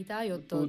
いだよと。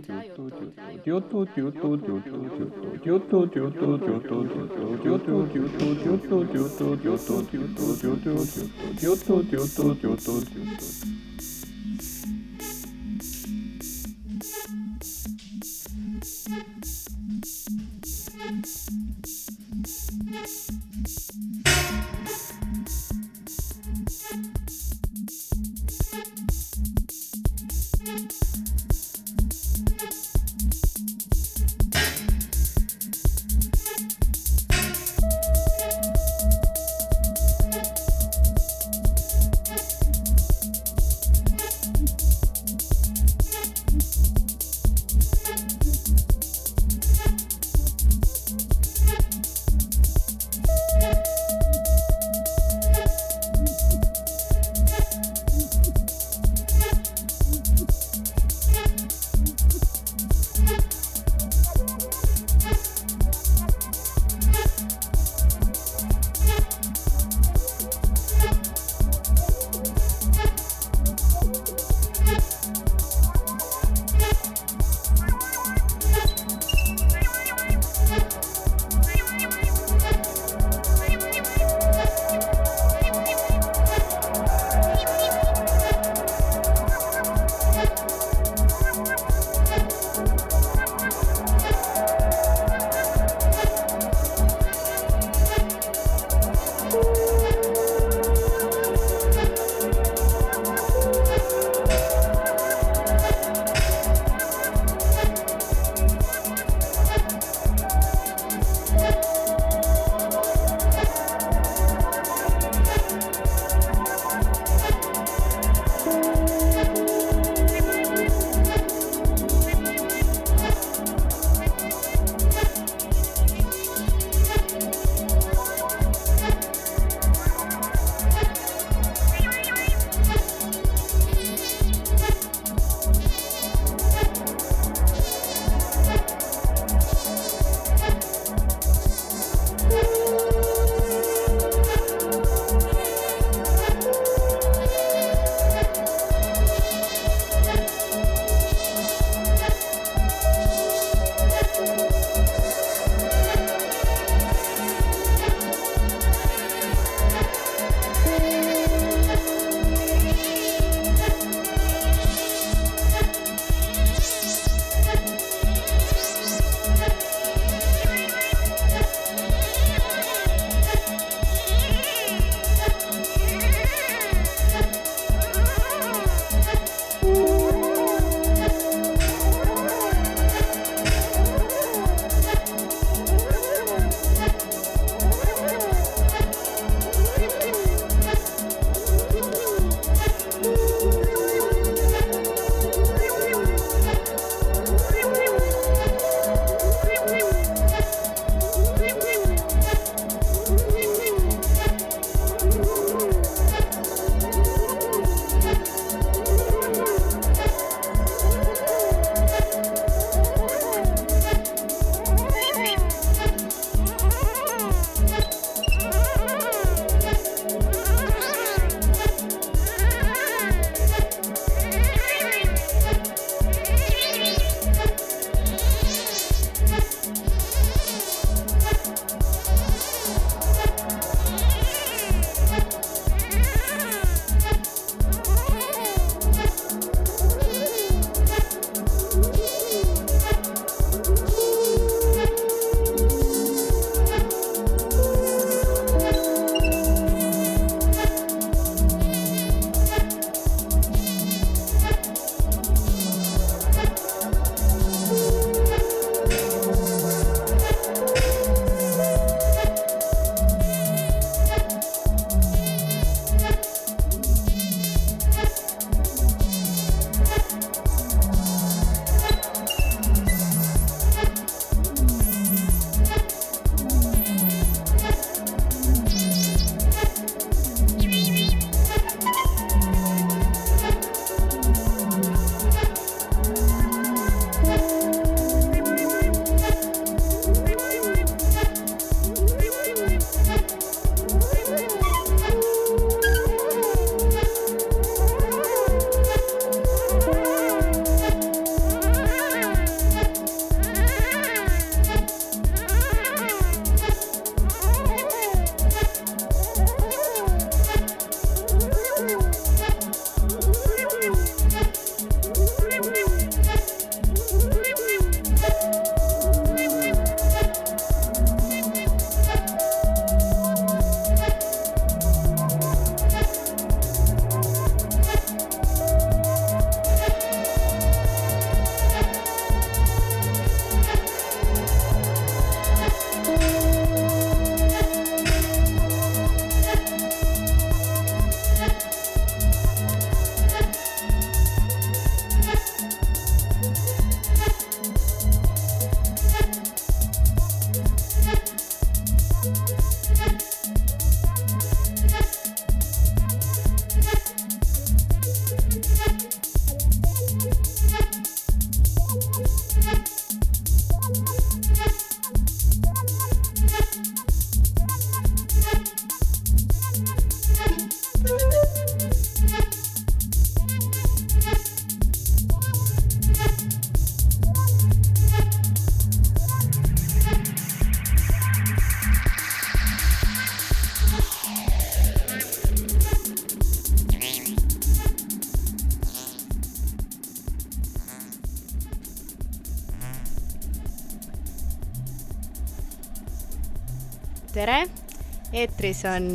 Eetris on,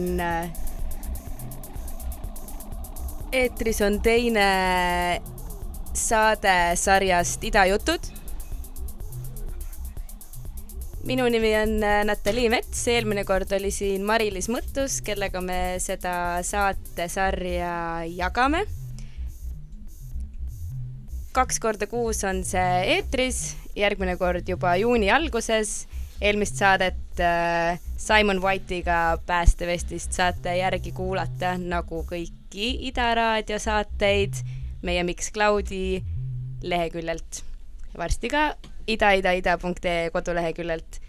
eetris on teine saade sarjast Ida jutud. minu nimi on Natalii Mets, eelmine kord oli siin Mari-Liis Mõttus, kellega me seda saatesarja jagame. kaks korda kuus on see eetris, järgmine kord juba juuni alguses eelmist saadet äh, Simon White'iga Päästevestist saate järgi kuulata, nagu kõiki Ida raadio saateid meie Mixcloudi leheküljelt. varsti ka ida-ida-ida.ee koduleheküljelt.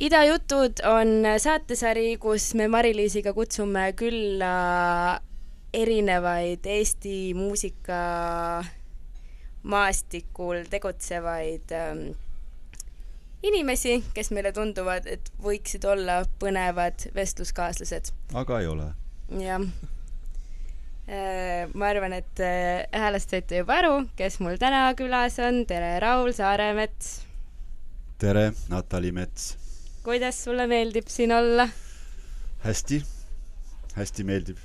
Ida jutud on saatesari, kus me Mari-Liisiga kutsume külla erinevaid Eesti muusika maastikul tegutsevaid ähm, inimesi, kes meile tunduvad, et võiksid olla põnevad vestluskaaslased. aga ei ole. jah. Äh, ma arvan, et äh, häälest saite juba aru, kes mul täna külas on. tere, Raul Saaremets. tere, Natali Mets. kuidas sulle meeldib siin olla? hästi, hästi meeldib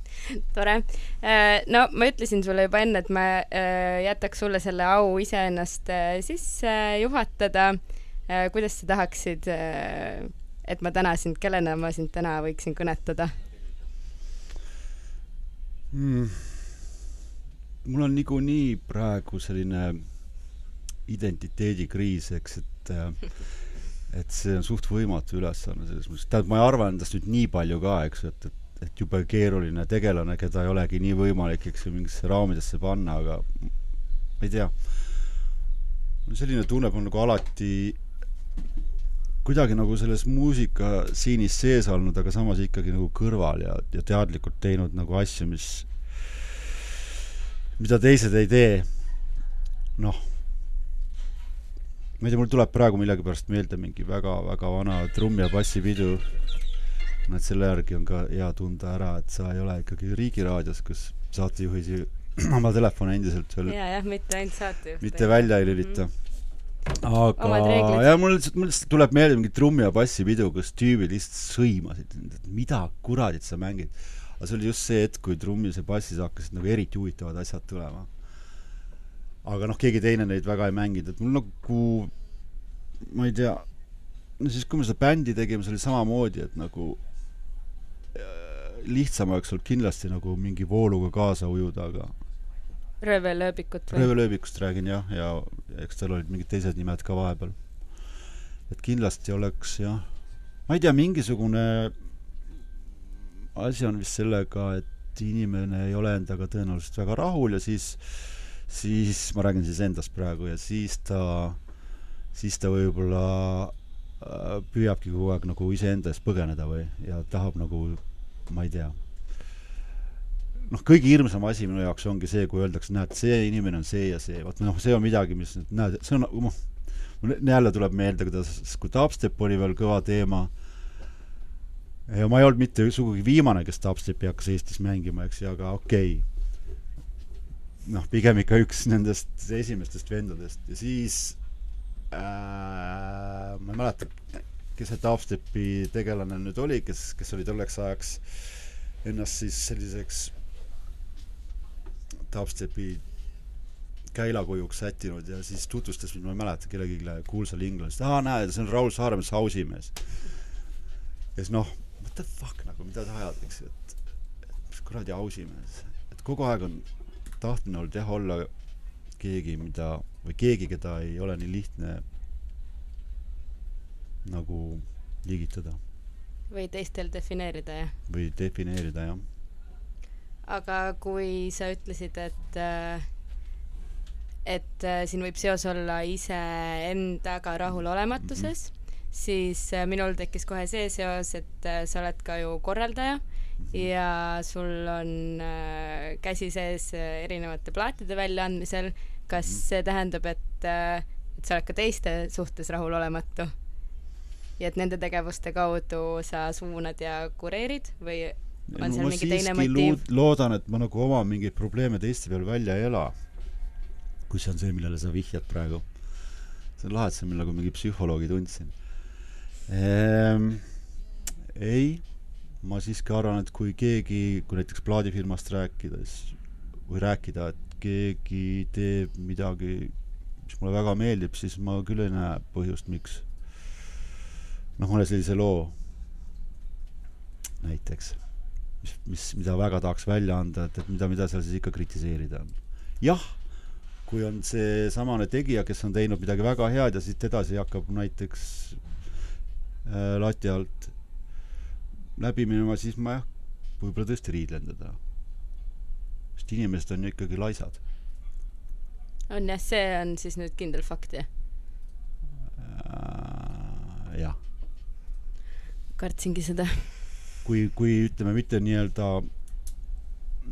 tore. Äh, no ma ütlesin sulle juba enne, et ma jätaks sulle selle au iseennast sisse juhatada kuidas sa tahaksid, äh, et ma täna sind, kellena ma sind täna võiksin kõnetada mm.? mul on niikuinii praegu selline identiteedikriis, eks, et äh, et see on suht võimatu ülesanne selles mõttes, tähendab, ma ei arva endast nüüd nii palju ka, eks, et, et, et jube keeruline tegelane, keda ei olegi nii võimalik, eks ju, mingisse raamidesse panna, aga ma ei tea. selline tunne on nagu alati kuidagi nagu selles muusikasiinis sees olnud, aga samas ikkagi nagu kõrval ja, ja teadlikult teinud nagu asju, mis, mida teised ei tee. noh, ma ei tea, mul tuleb praegu millegipärast meelde mingi väga-väga vana trumm- ja bassipidu. et selle järgi on ka hea tunda ära, et sa ei ole ikkagi Riigiraadios, kus saatejuhid oma telefone endiselt veel ja, jah, mitte ainult saatejuht. mitte välja ei lülita mm. -hmm aga ja mul lihtsalt, mul lihtsalt tuleb meelde mingi trummi ja bassi pidu, kus tüübid lihtsalt sõimasid, et mida kuradit sa mängid. aga see oli just see hetk, kui trummis ja bassis hakkasid nagu eriti huvitavad asjad tulema. aga noh, keegi teine neid väga ei mänginud, et mul nagu, ma ei tea, no siis, kui me seda bändi tegime, see oli samamoodi, et nagu äh, lihtsam oleks olnud kindlasti nagu mingi vooluga kaasa ujuda, aga röövelööbikut või? röövelööbikust räägin jah, ja eks tal olid mingid teised nimed ka vahepeal. et kindlasti oleks jah, ma ei tea, mingisugune asi on vist sellega, et inimene ei ole endaga tõenäoliselt väga rahul ja siis, siis ma räägin siis endast praegu ja siis ta, siis ta võib-olla äh, püüabki kogu aeg nagu iseenda eest põgeneda või, ja tahab nagu, ma ei tea noh, kõige hirmsam asi minu jaoks ongi see, kui öeldakse, näed, see inimene on see ja see, vot noh, see on midagi, mis näed, see on, noh, mul jälle tuleb meelde, kuidas, kui dubstep oli veel kõva teema, ja ma ei olnud mitte sugugi viimane, kes dubstepi hakkas Eestis mängima, eks ju, aga okei. Okay.. noh, pigem ikka üks nendest esimestest vendadest. Ja siis äh, ma ei mäleta, kes see dubstepi tegelane nüüd oli, kes, kes oli tolleks ajaks ennast siis selliseks dubstepi käilakujuks sättinud ja siis tutvustas mind, ma ei mäleta, kellelegi kuulsale inglasele, aa näed, see on Raul Saaremäe hausimees. ja siis noh, what the fuck nagu, mida sa ajad, eks ju, et, et mis kuradi hausimees, et kogu aeg on tahtmine olnud jah, olla keegi, mida, või keegi, keda ei ole nii lihtne nagu liigitada. või teistel defineerida, jah? või defineerida, jah aga kui sa ütlesid, et äh, et äh, siin võib seos olla iseendaga rahulolematuses mm, -hmm. siis äh, minul tekkis kohe see seos, et sa oled ka ju korraldaja ja sul on käsi sees erinevate plaatide väljaandmisel. kas see tähendab, et, et sa oled ka teiste suhtes rahulolematu? ja et nende tegevuste kaudu sa suunad ja kureerid või mingi teine motiiv? loodan, et ma nagu oma mingeid probleeme teiste peal välja ei ela. kui see on see, millele sa vihjad praegu. see on lahe, et sa mind nagu mingi psühholoogi tundsin. ehm,? ei, ma siiski arvan, et kui keegi, kui näiteks plaadifirmast rääkides või rääkida, et keegi teeb midagi, mis mulle väga meeldib, siis ma küll ei näe põhjust, miks noh, mõne sellise loo näiteks, mis, mis, mida väga tahaks välja anda, et, et mida, mida seal siis ikka kritiseerida on. jah, kui on seesamane tegija, kes on teinud midagi väga head ja siit edasi hakkab näiteks äh, lati alt läbi minema, siis ma jah, võib-olla tõesti riidlen teda. sest inimesed on ju ikkagi laisad. on jah, see on siis nüüd kindel fakt, jah äh,? jah. kartsingi seda kui, kui ütleme, mitte nii-öelda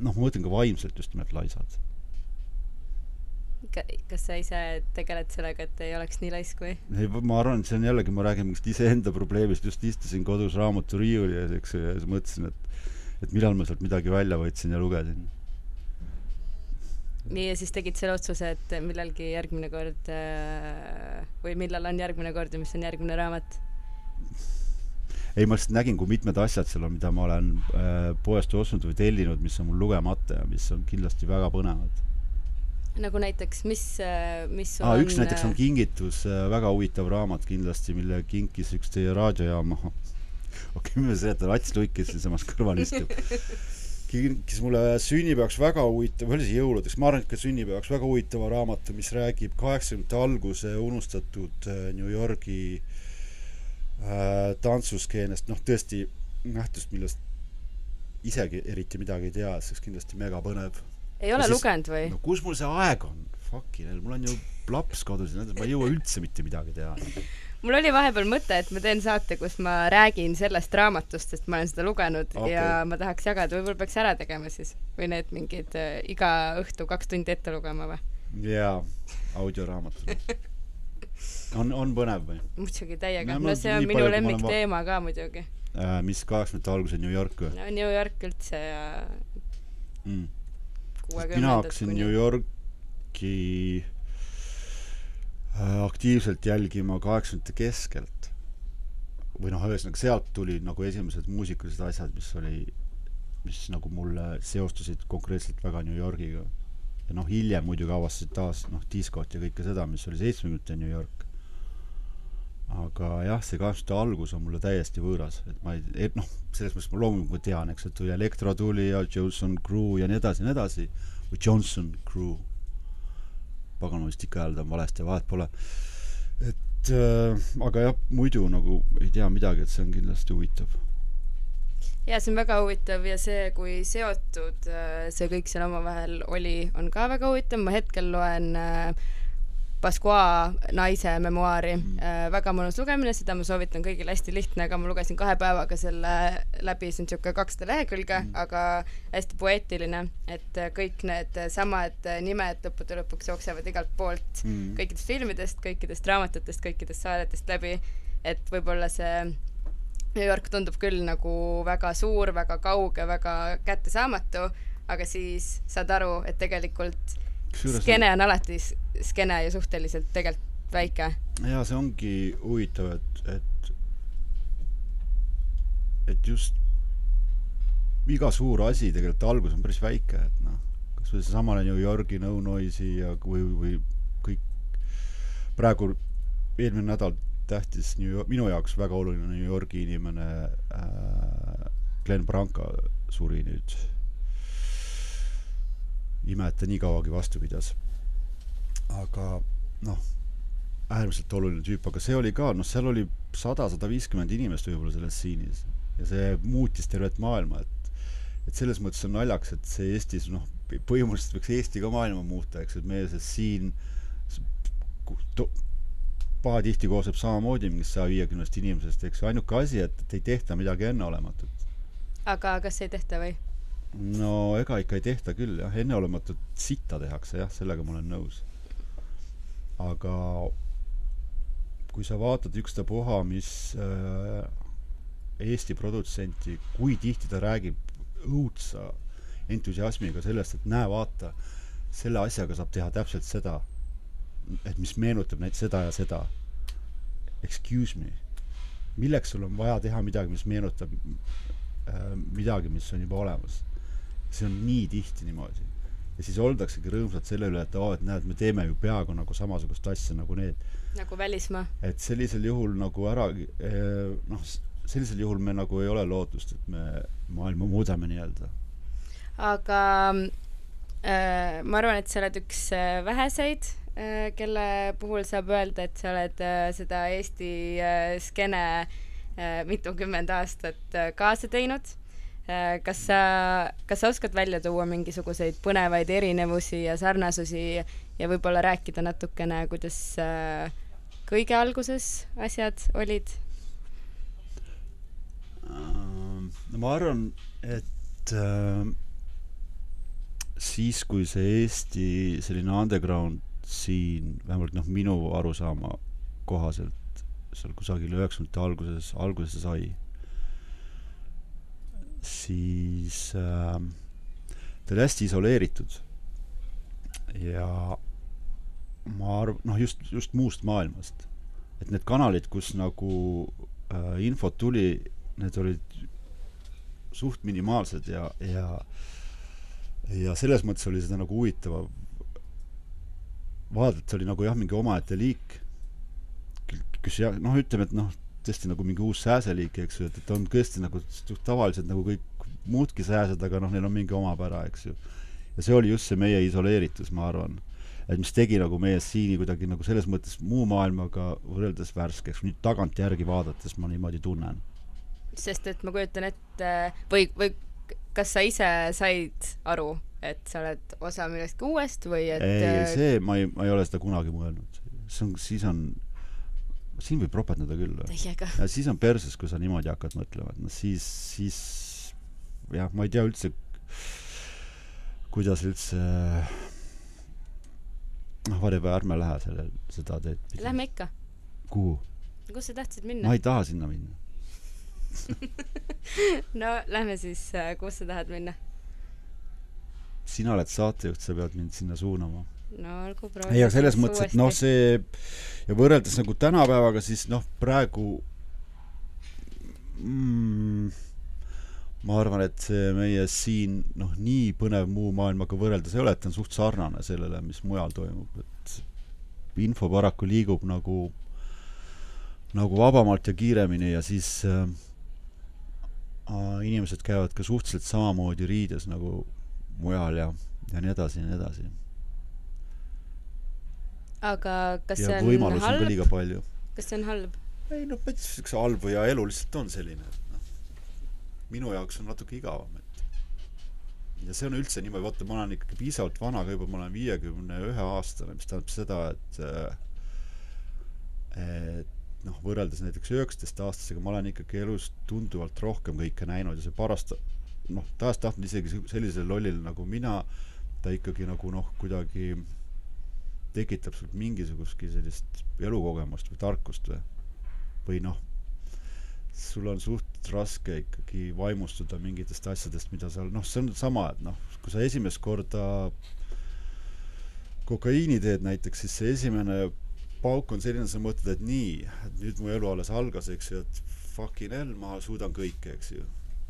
noh, ma mõtlen ka vaimselt just nimelt laisad. kas sa ise tegeled sellega, et ei oleks nii laisk või? ei, ma arvan, et see on jällegi, ma räägin mingist iseenda probleemist, just istusin kodus raamaturiiuli ees, eks ju, ja siis mõtlesin, et et millal ma sealt midagi välja võtsin ja lugesin. nii, ja siis tegid selle otsuse, et millalgi järgmine kord äh, või millal on järgmine kord ja mis on järgmine raamat? Ei, ma lihtsalt nägin, kui mitmed asjad seal on, mida ma olen äh, poest ostnud või tellinud, mis on mul lugemata ja mis on kindlasti väga põnevad. nagu näiteks, mis, äh, mis sul ah, on? üks näiteks on äh, kingitus äh,, väga huvitav raamat kindlasti, mille kinkis üks teie raadiojaama okei okay,, ma seletan, Ats Luik, kes siinsamas kõrval istub kinkis mulle sünnipäevaks väga huvitav, või oli see jõuludeks, ma arvan, et ka sünnipäevaks väga huvitava raamatu, mis räägib kaheksakümnendate alguse unustatud äh, New Yorgi äh, tantsuskeenest, noh tõesti nähtust, millest isegi eriti midagi ei tea, see oleks kindlasti megapõnev. ei ole siis, lugenud või? no kus mul see aeg on? Fucking hell, mul on ju laps kodus ja ma ei jõua üldse mitte midagi teha. mul oli vahepeal mõte, et ma teen saate, kus ma räägin sellest raamatust, sest ma olen seda lugenud okay. ja ma tahaks jagada, võib-olla peaks ära tegema siis või need mingid äh, iga õhtu kaks tundi ette lugema või? jaa, audioraamatud on, on põnev või? muidugi täiega, no see on minu lemmikteema ka muidugi äh,. mis kaheksakümnendate alguse New York või? no New York üldse ja mm. mina hakkasin New Yorki äh, aktiivselt jälgima kaheksakümnendate keskelt. või noh, ühesõnaga sealt tuli nagu esimesed muusikalised asjad, mis oli, mis nagu mulle seostusid konkreetselt väga New Yorgiga ja noh, hiljem muidugi avastasid taas noh, diskot ja kõike seda, mis oli seitsmekümnendate New York. aga jah, see kaheksakümnendate algus on mulle täiesti võõras, et ma ei, et noh, selles mõttes ma loomulikult tean, eks, et tuli Elektro tuli ja Johnson Crew ja nii edasi ja nii edasi, või Johnson Crew. pagan, ma vist ikka hääldan valesti vahet pole. et äh, aga jah, muidu nagu ei tea midagi, et see on kindlasti huvitav ja see on väga huvitav ja see, kui seotud äh, see kõik seal omavahel oli, on ka väga huvitav, ma hetkel loen äh, Pasqua naise memuaari mm. väga mõnus lugemine, seda ma soovitan kõigile, hästi lihtne, aga ma lugesin kahe päevaga selle läbi, see on niisugune kakssada lehekülge mm., aga hästi poeetiline, et kõik need samad nimed lõppude lõpuks jooksevad igalt poolt mm., kõikidest filmidest, kõikidest raamatutest, kõikidest saadetest läbi, et võib-olla see New York tundub küll nagu väga suur, väga kauge, väga kättesaamatu, aga siis saad aru, et tegelikult skeene on alati skeene ja suhteliselt tegelikult väike. jaa, see ongi huvitav, et, et et just iga suur asi tegelikult algus on päris väike, et noh, kas või seesamane New Yorgi No Noise'i ja või, või kõik praegu eelmine nädal tähtis New minu jaoks väga oluline New Yorgi inimene äh, Glen Branca suri nüüd. ime, et ta nii kauagi vastu pidas. aga noh, äärmiselt oluline tüüp, aga see oli ka, noh, seal oli sada, sada viiskümmend inimest võib-olla selles siinis ja see muutis tervet maailma, et et selles mõttes on naljakas, et see Eestis noh, põhimõtteliselt võiks Eesti ka maailma muuta, eks, et meie see siin pahatihti koosneb samamoodi mingist saja viiekümnest inimesest, eks ainuke asi, et, et ei tehta midagi enneolematut. aga kas ei tehta või? no ega ikka ei tehta küll jah, enneolematut sitta tehakse jah, sellega ma olen nõus. aga kui sa vaatad ükstapuha, mis äh, Eesti produtsenti, kui tihti ta räägib õudsa entusiasmiga sellest, et näe, vaata, selle asjaga saab teha täpselt seda et mis meenutab näiteks seda ja seda. Excuse me. milleks sul on vaja teha midagi, mis meenutab äh, midagi, mis on juba olemas. see on nii tihti niimoodi. ja siis oldaksegi rõõmsad selle üle, et oo, et näed, me teeme ju peaaegu nagu samasugust asja nagu need. nagu välismaa. et sellisel juhul nagu ära äh, noh, sellisel juhul me nagu ei ole lootust, et me maailma muudame nii-öelda. aga äh, ma arvan, et sa oled üks äh, väheseid äh,, kelle puhul saab öelda, et sa oled äh, seda Eesti äh, skeene äh, mitukümmend aastat äh, kaasa teinud äh,. kas sa, kas sa oskad välja tuua mingisuguseid põnevaid erinevusi ja sarnasusi ja võib-olla rääkida natukene, kuidas äh, kõige alguses asjad olid? ma arvan, et äh, siis, kui see Eesti selline underground siin, vähemalt noh, minu arusaama kohaselt seal kusagil üheksakümnendate alguses, alguse sai, siis äh, ta oli hästi isoleeritud. ja ma arv-, noh, just, just muust maailmast. et need kanalid, kus nagu äh, infot tuli, need olid suht minimaalsed ja, ja ja selles mõttes oli seda nagu huvitav vaadata, see oli nagu jah, mingi omaette liik, kes jah, noh, ütleme, et noh, tõesti nagu mingi uus sääseliik, eks ju, et, et on tõesti nagu tavaliselt nagu kõik muudki sääsed, aga noh, neil on mingi omapära, eks ju. ja see oli just see meie isoleeritus, ma arvan. et mis tegi nagu meie siini kuidagi nagu selles mõttes muu maailmaga võrreldes värskeks, nüüd tagantjärgi vaadates ma niimoodi tunnen sest et ma kujutan ette või, või kas sa ise said aru, et sa oled osa millestki uuest või et ei, äh, see, ma ei, ma ei ole seda kunagi mõelnud. see on, siis on, siin võib ropendada küll. täiega. siis on perses, kui sa niimoodi hakkad mõtlema, et noh, siis, siis jah, ma ei tea üldse, kuidas üldse noh, whatever, ärme lähe selle, seda teed. Lähme ikka. kuhu? kus sa tahtsid minna? ma ei taha sinna minna no lähme siis, äh, kus sa tahad minna? sina oled saatejuht, sa pead mind sinna suunama. no olgu, proovi. ei, aga selles mõttes, et noh, see ja võrreldes nagu tänapäevaga, siis noh, praegu mm, ma arvan, et see meie siin noh, nii põnev muu maailmaga võrreldes ei ole, et ta on suht sarnane sellele, mis mujal toimub, et info paraku liigub nagu nagu vabamalt ja kiiremini ja siis äh, inimesed käivad ka suhteliselt samamoodi riides nagu mujal ja, ja nii edasi ja nii edasi. aga kas ja see on võimalusi on ka liiga palju. kas see on halb? ei noh, ma ei tea, siukse halb ja elu lihtsalt on selline, et noh, minu jaoks on natuke igavam, et ja see on üldse niimoodi, vaata, ma olen ikkagi piisavalt vana ka juba, ma olen viiekümne ühe aastane, mis tähendab seda, et et noh, võrreldes näiteks üheksateistaastasega ma olen ikkagi elus tunduvalt rohkem kõike näinud ja see parast-, noh, tahes-tahtmata isegi sellisel lollil nagu mina, ta ikkagi nagu noh, kuidagi tekitab sul mingisugustki sellist elukogemust või tarkust või, või noh, sul on suht raske ikkagi vaimustuda mingitest asjadest, mida seal, noh, see on sama, et noh, kui sa esimest korda kokaiini teed näiteks, siis see esimene pauk on selline, sa mõtled, et nii, nüüd mu elu alles algas, eks ju, et fucking hell, ma suudan kõike, eks ju.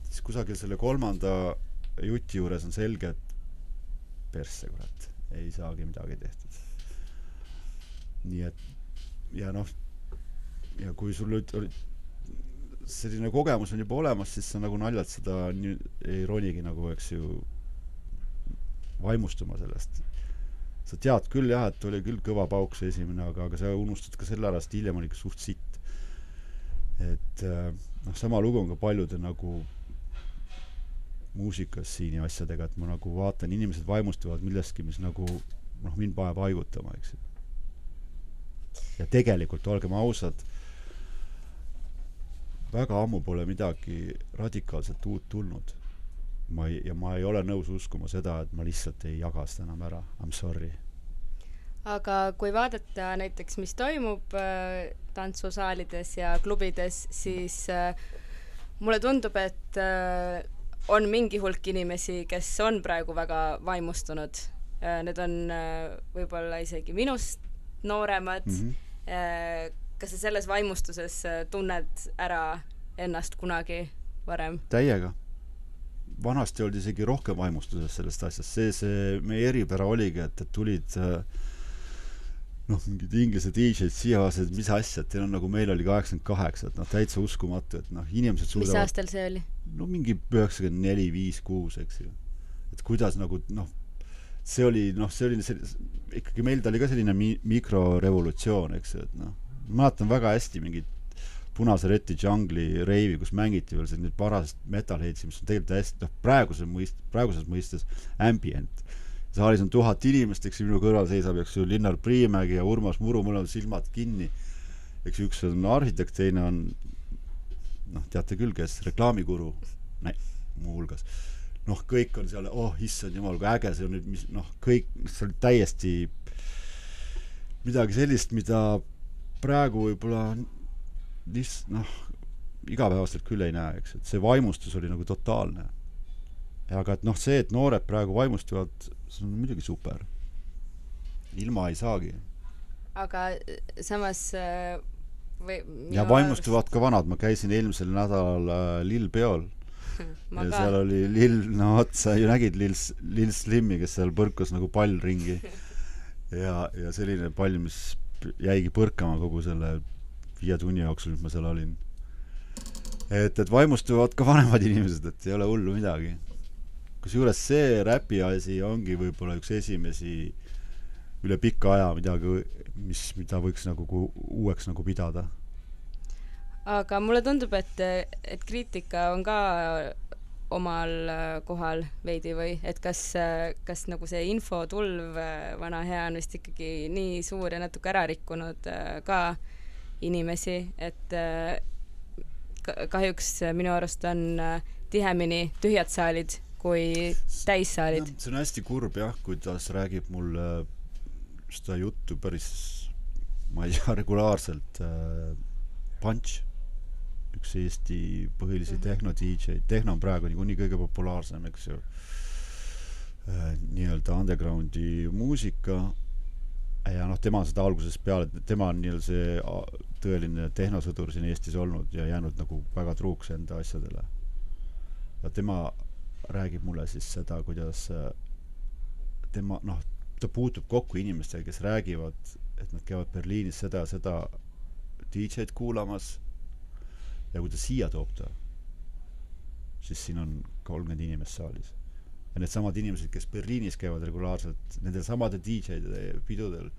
siis kusagil selle kolmanda juti juures on selge, et persse, kurat, ei saagi midagi tehtud. nii et ja noh, ja kui sul nüüd oli selline kogemus on juba olemas, siis sa nagu naljalt seda ei ronigi nagu, eks ju, vaimustuma sellest sa tead küll jah, et oli küll kõva pauk see esimene, aga, aga sa unustad ka selle ära, sest hiljem oli ikka suht sitt. et äh, noh, sama lugu on ka paljude nagu muusikas siin ja asjadega, et ma nagu vaatan, inimesed vaimustuvad millestki, mis nagu noh, mind paneb haigutama, eks ju. ja tegelikult, olgem ausad, väga ammu pole midagi radikaalselt uut tulnud ma ei, ja ma ei ole nõus uskuma seda, et ma lihtsalt ei jaga seda enam ära, I m sorry. aga kui vaadata näiteks, mis toimub äh, tantsusaalides ja klubides, siis äh, mulle tundub, et äh, on mingi hulk inimesi, kes on praegu väga vaimustunud äh,. Need on äh, võib-olla isegi minust nooremad mm. -hmm. Äh, kas sa selles vaimustuses äh, tunned ära ennast kunagi varem? täiega. Vanasti oldi isegi rohkem vaimustuses sellest asjast, see, see meie eripära oligi, et, et tulid äh, noh, mingid inglise DJ-d siiaased, mis asja, et teil on nagu meil oli kaheksakümmend kaheksa, et noh, täitsa uskumatu, et noh, inimesed mis suudavad aastal see oli? no mingi üheksakümmend neli, viis, kuus, eks ju. et kuidas nagu noh, see oli noh, see oli see, ikkagi meil ta oli ka selline mi-, mikrorevolutsioon, eks ju, et noh, mäletan väga hästi mingit Punase Reti Jungle'i reivi, kus mängiti veel selline paras metalheadsi, mis on tegelikult hästi, noh, praeguse mõist-, praeguses mõistes ambient. saalis on tuhat inimest, eks ju, minu kõrval seisab, eks ju, Linnar Priimägi ja Urmas Muru, on silmad kinni. eks ju, üks on arhitekt, teine on noh, teate küll, kes, reklaamikuru, muuhulgas. noh, kõik on seal, oh issand jumal, kui äge see on nüüd, mis noh, kõik, see oli täiesti midagi sellist, mida praegu võib-olla lihtsalt noh, igapäevaselt küll ei näe, eks, et see vaimustus oli nagu totaalne. aga et noh, see, et noored praegu vaimustuvad, see on muidugi super. ilma ei saagi. aga samas äh, või ja vaimustuvad ka vanad, ma käisin eelmisel nädalal äh, Lill peol ma ja ka seal oli Lill, no vot, sa ju nägid Lill, Lill Slimmi, kes seal põrkus nagu pall ringi. ja, ja selline pall, mis jäigi põrkama kogu selle viie tunni jooksul, mis ma seal olin. et, et vaimustuvad ka vanemad inimesed, et ei ole hullu midagi. kusjuures see räpi asi ongi võib-olla üks esimesi üle pika aja midagi, mis, mida võiks nagu uueks nagu pidada. aga mulle tundub, et, et kriitika on ka omal äh, kohal veidi või et kas, kas nagu see infotulv, äh, vana hea, on vist ikkagi nii suur ja natuke ära rikkunud äh, ka inimesi, et äh, ka- kahjuks minu arust on äh, tihemini tühjad saalid kui täissaalid. see on hästi kurb jah, kuidas räägib mulle seda juttu päris, ma ei tea, regulaarselt äh, Punch, üks Eesti põhilisi Mhm. tehno-DJ-d, tehno on praegu niikuinii kõige populaarsem, eks ju äh,, nii-öelda undergroundi muusika ja noh, tema on seda algusest peale, tema on nii-öelda see tõeline tehnosõdur siin Eestis olnud ja jäänud nagu väga truuks enda asjadele. ja tema räägib mulle siis seda, kuidas äh, tema noh, ta puutub kokku inimestega, kes räägivad, et nad käivad Berliinis seda ja seda DJ-d kuulamas ja kui ta siia toob ta, siis siin on kolmkümmend inimest saalis. Ja needsamad inimesed, kes Berliinis käivad regulaarselt nendel samade DJ-de pidudel,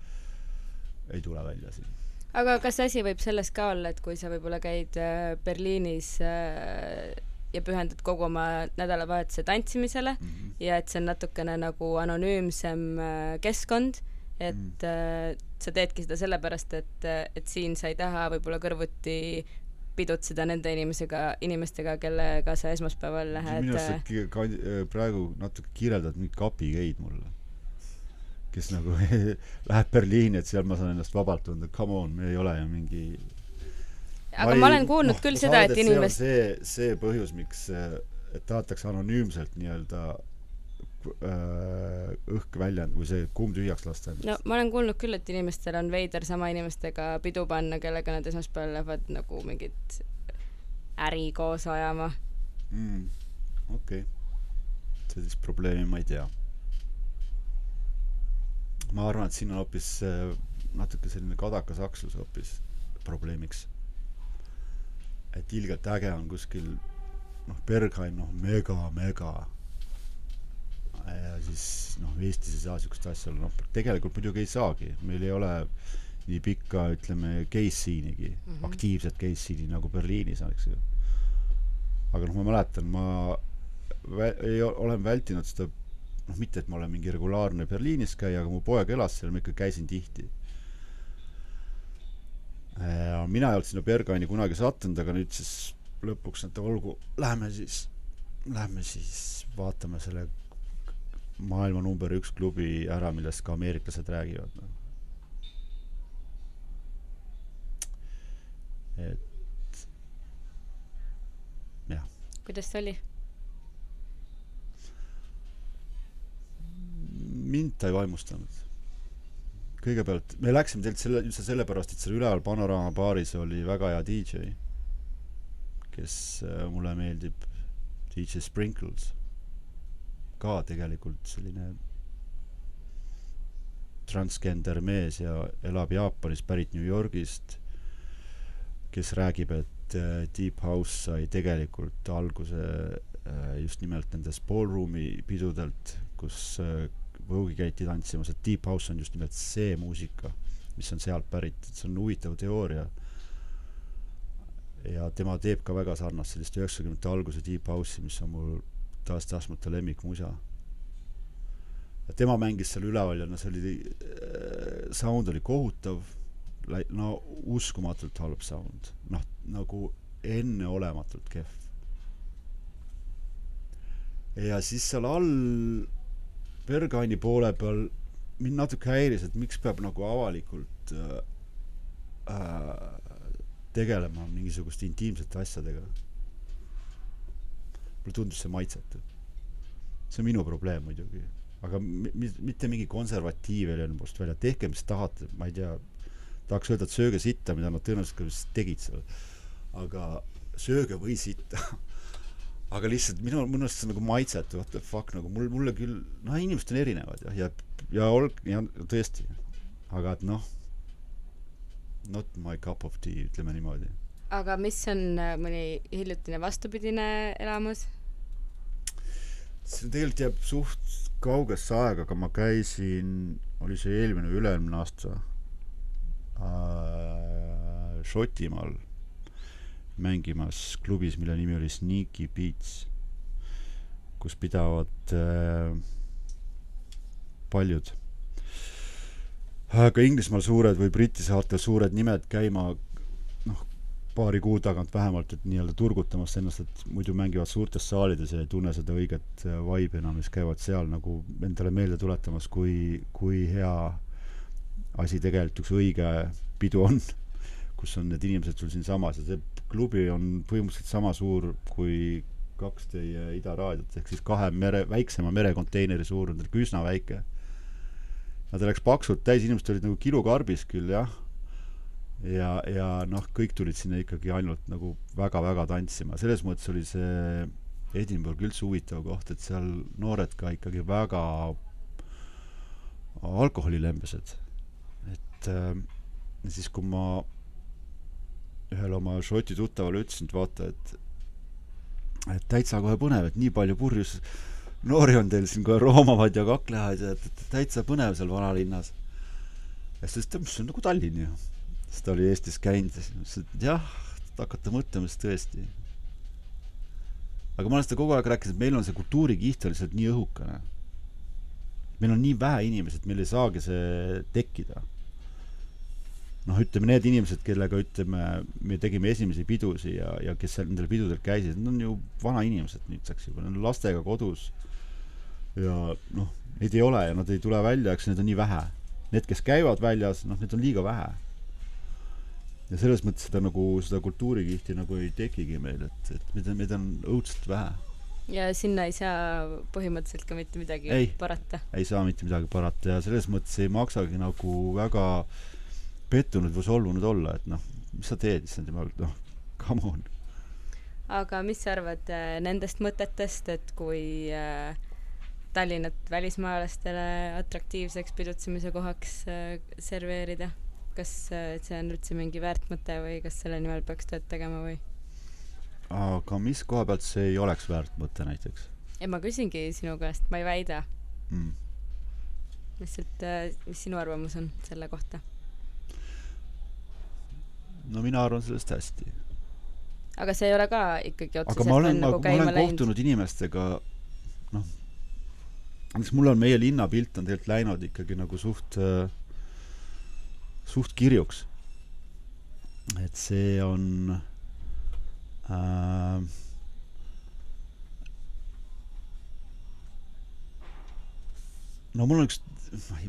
ei tule välja siin. aga kas asi võib selles ka olla, et kui sa võib-olla käid äh, Berliinis äh, ja pühendad kogu oma nädalavahetuse tantsimisele ja et see on natukene nagu anonüümsem äh, keskkond, et Mm. äh, sa teedki seda sellepärast, et, et siin sa ei taha võib-olla kõrvuti pidutseda nende inimesega, inimestega, kellega sa esmaspäeval lähed minu arust äh, sa kandi- äh, praegu natuke kirjeldad mingit kapigeid mulle, kes nagu läheb Berliini, et seal ma saan ennast vabalt tunda, come on, me ei ole ju mingi aga ma olen kuulnud küll seda, et inimest-, see, see põhjus, miks, et tahetakse anonüümselt nii-öelda äh, õhk välja või see kuum tühjaks lasta. no ma olen kuulnud küll, et inimestel on veider sama inimestega pidu panna, kellega nad esmaspäeval lähevad nagu mingit äri koos ajama. mm,. okei okay., sellist probleemi ma ei tea. ma arvan, et siin on hoopis äh, natuke selline kadakasakslus hoopis probleemiks. et ilgelt äge on kuskil noh, Berghain, noh, mega, mega. Ja siis noh, Eestis ei saa siukest asja olla, noh tegelikult muidugi ei saagi, meil ei ole nii pikka, ütleme, case scene'igi mm. -hmm. aktiivset case scene'i nagu Berliinis eks ju. aga noh, ma mäletan, ma vä-, ei olen vältinud seda, noh, mitte et ma olen mingi regulaarne Berliinis käija, aga mu poeg elas seal, ma ikka käisin tihti. ja mina ei olnud sinna Berghaini kunagi sattunud, aga nüüd siis lõpuks, et olgu, lähme siis, lähme siis vaatame selle maailma number üks klubi ära, millest ka ameeriklased räägivad, noh. et jah, kuidas see oli? mind ta ei vaimustanud. kõigepealt me läksime tegelikult selle, üldse sellepärast, et seal üleval Panorama baaris oli väga hea DJ, kes äh, mulle meeldib, DJ Sprinkles. Ka tegelikult selline transgender mees ja elab Jaapanis, pärit New Yorgist, kes räägib, et äh, Deep House sai tegelikult alguse äh, just nimelt nendest ballroom'i pidudelt, kus Vogue'i käidi tantsimas, et deep house on just nimelt see muusika, mis on sealt pärit, et see on huvitav teooria. ja tema teeb ka väga sarnast sellist üheksakümnendate alguse deep house'i, mis on mul tahes-tahtmata lemmikmusa. tema mängis seal üleval ja no see oli, äh, sound oli kohutav, no uskumatult halb sound, noh nagu enneolematult kehv. ja siis seal all Berghaini poole peal mind natuke häiris, et miks peab nagu avalikult äh, äh, tegelema mingisuguste intiimsete asjadega. Mulle tundus see maitsetu. see on minu probleem muidugi, aga mi-, mitte mingi konservatiiv ei löönud must välja, tehke, mis tahate, ma ei tea, tahaks öelda, et sööge sitta, mida nad tõenäoliselt ka tegid seal. aga sööge või sitta. Aga lihtsalt minu, minu arust see on nagu maitsetu, what the fuck, nagu mul, mulle küll, noh, inimesed on erinevad jah, ja, ja olg-, ja tõesti, aga et noh, not my cup of tea, ütleme niimoodi. Aga mis on äh, mõni hiljutine vastupidine elamus? see tegelikult jääb suht kaugesse aega, aga ma käisin, oli see eelmine või üle-eelmine aasta äh, Šotimaal mängimas klubis, mille nimi oli Sneaky Beats, kus pidavad äh, paljud ka Inglismaal suured või Briti saartel suured nimed käima paari kuu tagant vähemalt, et nii-öelda turgutamas ennast, et muidu mängivad suurtes saalides ja ei tunne seda õiget äh, vibe'i enam, siis käivad seal nagu endale meelde tuletamas, kui, kui hea asi tegelikult üks õige pidu on, kus on need inimesed sul siinsamas ja see klubi on põhimõtteliselt sama suur kui kaks teie Ida raadiot, ehk siis kahe mere, väiksema merekonteineri suurune, üsna väike. ta läks paksult täis, inimesed olid nagu kilukarbis küll, jah. Ja, ja noh, kõik tulid sinna ikkagi ainult nagu väga-väga tantsima, selles mõttes oli see Edinburgh üldse huvitav koht, et seal noored ka ikkagi väga alkoholilembesed. et äh, siis, kui ma ühele oma Šoti tuttavale ütlesin, et vaata, et et täitsa kohe põnev, et nii palju purjus noori on teil siin kohe roomavad ja kaklevad ja et, et täitsa põnev seal vanalinnas. ja siis ta ütles, see on nagu Tallinn ju. Siis ta oli Eestis käinud ja siis ma ütlesin, et jah, hakata mõtlema, siis tõesti. aga ma olen seda kogu aeg rääkinud, et meil on see kultuurikiht on lihtsalt nii õhukene. meil on nii vähe inimesi, et meil ei saagi see tekkida noh, ütleme need inimesed, kellega ütleme, me tegime esimesi pidusi ja, ja kes seal nendel pidudel käisid, need on ju vanainimesed nüüdseks juba, nad on lastega kodus. ja noh, neid ei ole ja nad ei tule välja, eks neid on nii vähe. Need, kes käivad väljas, noh, neid on liiga vähe. Ja selles mõttes seda nagu, seda kultuurikihti nagu ei tekigi meil, et, et meid on, meid on õudselt vähe. ja sinna ei saa põhimõtteliselt ka mitte midagi ei, parata? ei saa mitte midagi parata ja selles mõttes ei maksagi nagu väga pettunud või solvunud olla, et noh, mis sa teed, issand jumal, noh, come on. aga mis sa arvad äh, nendest mõtetest, et kui äh, Tallinnat välismaalastele atraktiivseks pidutsemise kohaks äh, serveerida, kas äh, see on üldse mingi väärt mõte või kas selle nimel peaks tööd tegema või? aga mis koha pealt see ei oleks väärt mõte näiteks? ei, ma küsingi sinu käest, ma ei väida mm.. lihtsalt, äh, mis sinu arvamus on selle kohta? no mina arvan sellest hästi. aga see ei ole ka ikkagi otseselt aga ma olen, nagu ma olen kohtunud inimestega, noh, näiteks mul on, meie linnapilt on tegelikult läinud ikkagi nagu suht äh,, suht kirjuks. et see on äh, no mul on üks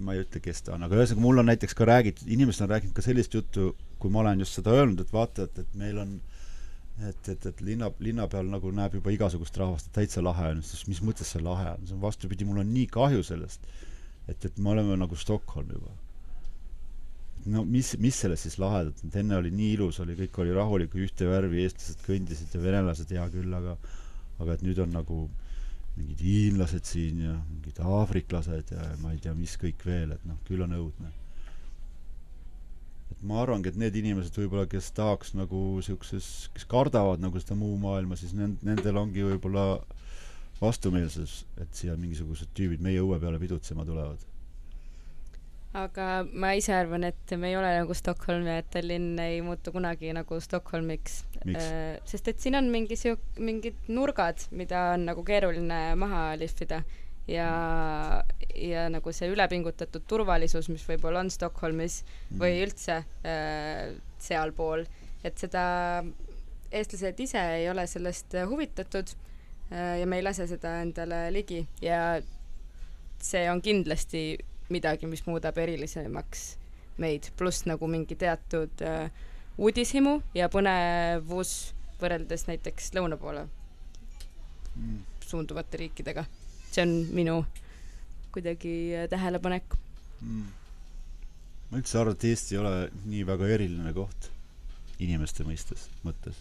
ma ei, ütle, kes ta on, aga ühesõnaga mul on näiteks ka räägitud, inimesed on rääkinud ka sellist juttu, kui ma olen just seda öelnud, et vaata, et, et meil on et, et, et linna, linna peal nagu näeb juba igasugust rahvast, et täitsa lahe on, siis mis mõttes see lahe on, see on vastupidi, mul on nii kahju sellest, et, et me oleme nagu Stockholm juba. No mis, mis sellest siis lahedat, et enne oli nii ilus, oli, kõik oli rahulik, ühte värvi, eestlased kõndisid ja venelased, hea küll, aga aga et nüüd on nagu mingid hiinlased siin ja mingid aafriklased ja ma ei tea, mis kõik veel, et noh, küll on õudne. et ma arvangi, et need inimesed võib-olla, kes tahaks nagu siukses, kes kardavad nagu seda muu maailma, siis nend-, nendel ongi võib-olla vastumeelsus, et siia mingisugused tüübid meie õue peale pidutsema tulevad aga ma ise arvan, et me ei ole nagu Stockholm ja et Tallinn ei muutu kunagi nagu Stockholmiks. Miks? sest et siin on mingi siuk-, mingid nurgad, mida on nagu keeruline maha lihvida ja, ja nagu see ülepingutatud turvalisus, mis võib-olla on Stockholmis mm. või üldse äh, sealpool, et seda eestlased ise ei ole sellest huvitatud äh, ja me ei lase seda endale ligi ja see on kindlasti midagi, mis muudab erilisemaks meid, pluss nagu mingi teatud äh, uudishimu ja põnevus võrreldes näiteks lõuna poole mm. suunduvate riikidega. see on minu kuidagi äh, tähelepanek mm.. ma üldse arvan, et Eesti ei ole nii väga eriline koht inimeste mõistes, mõttes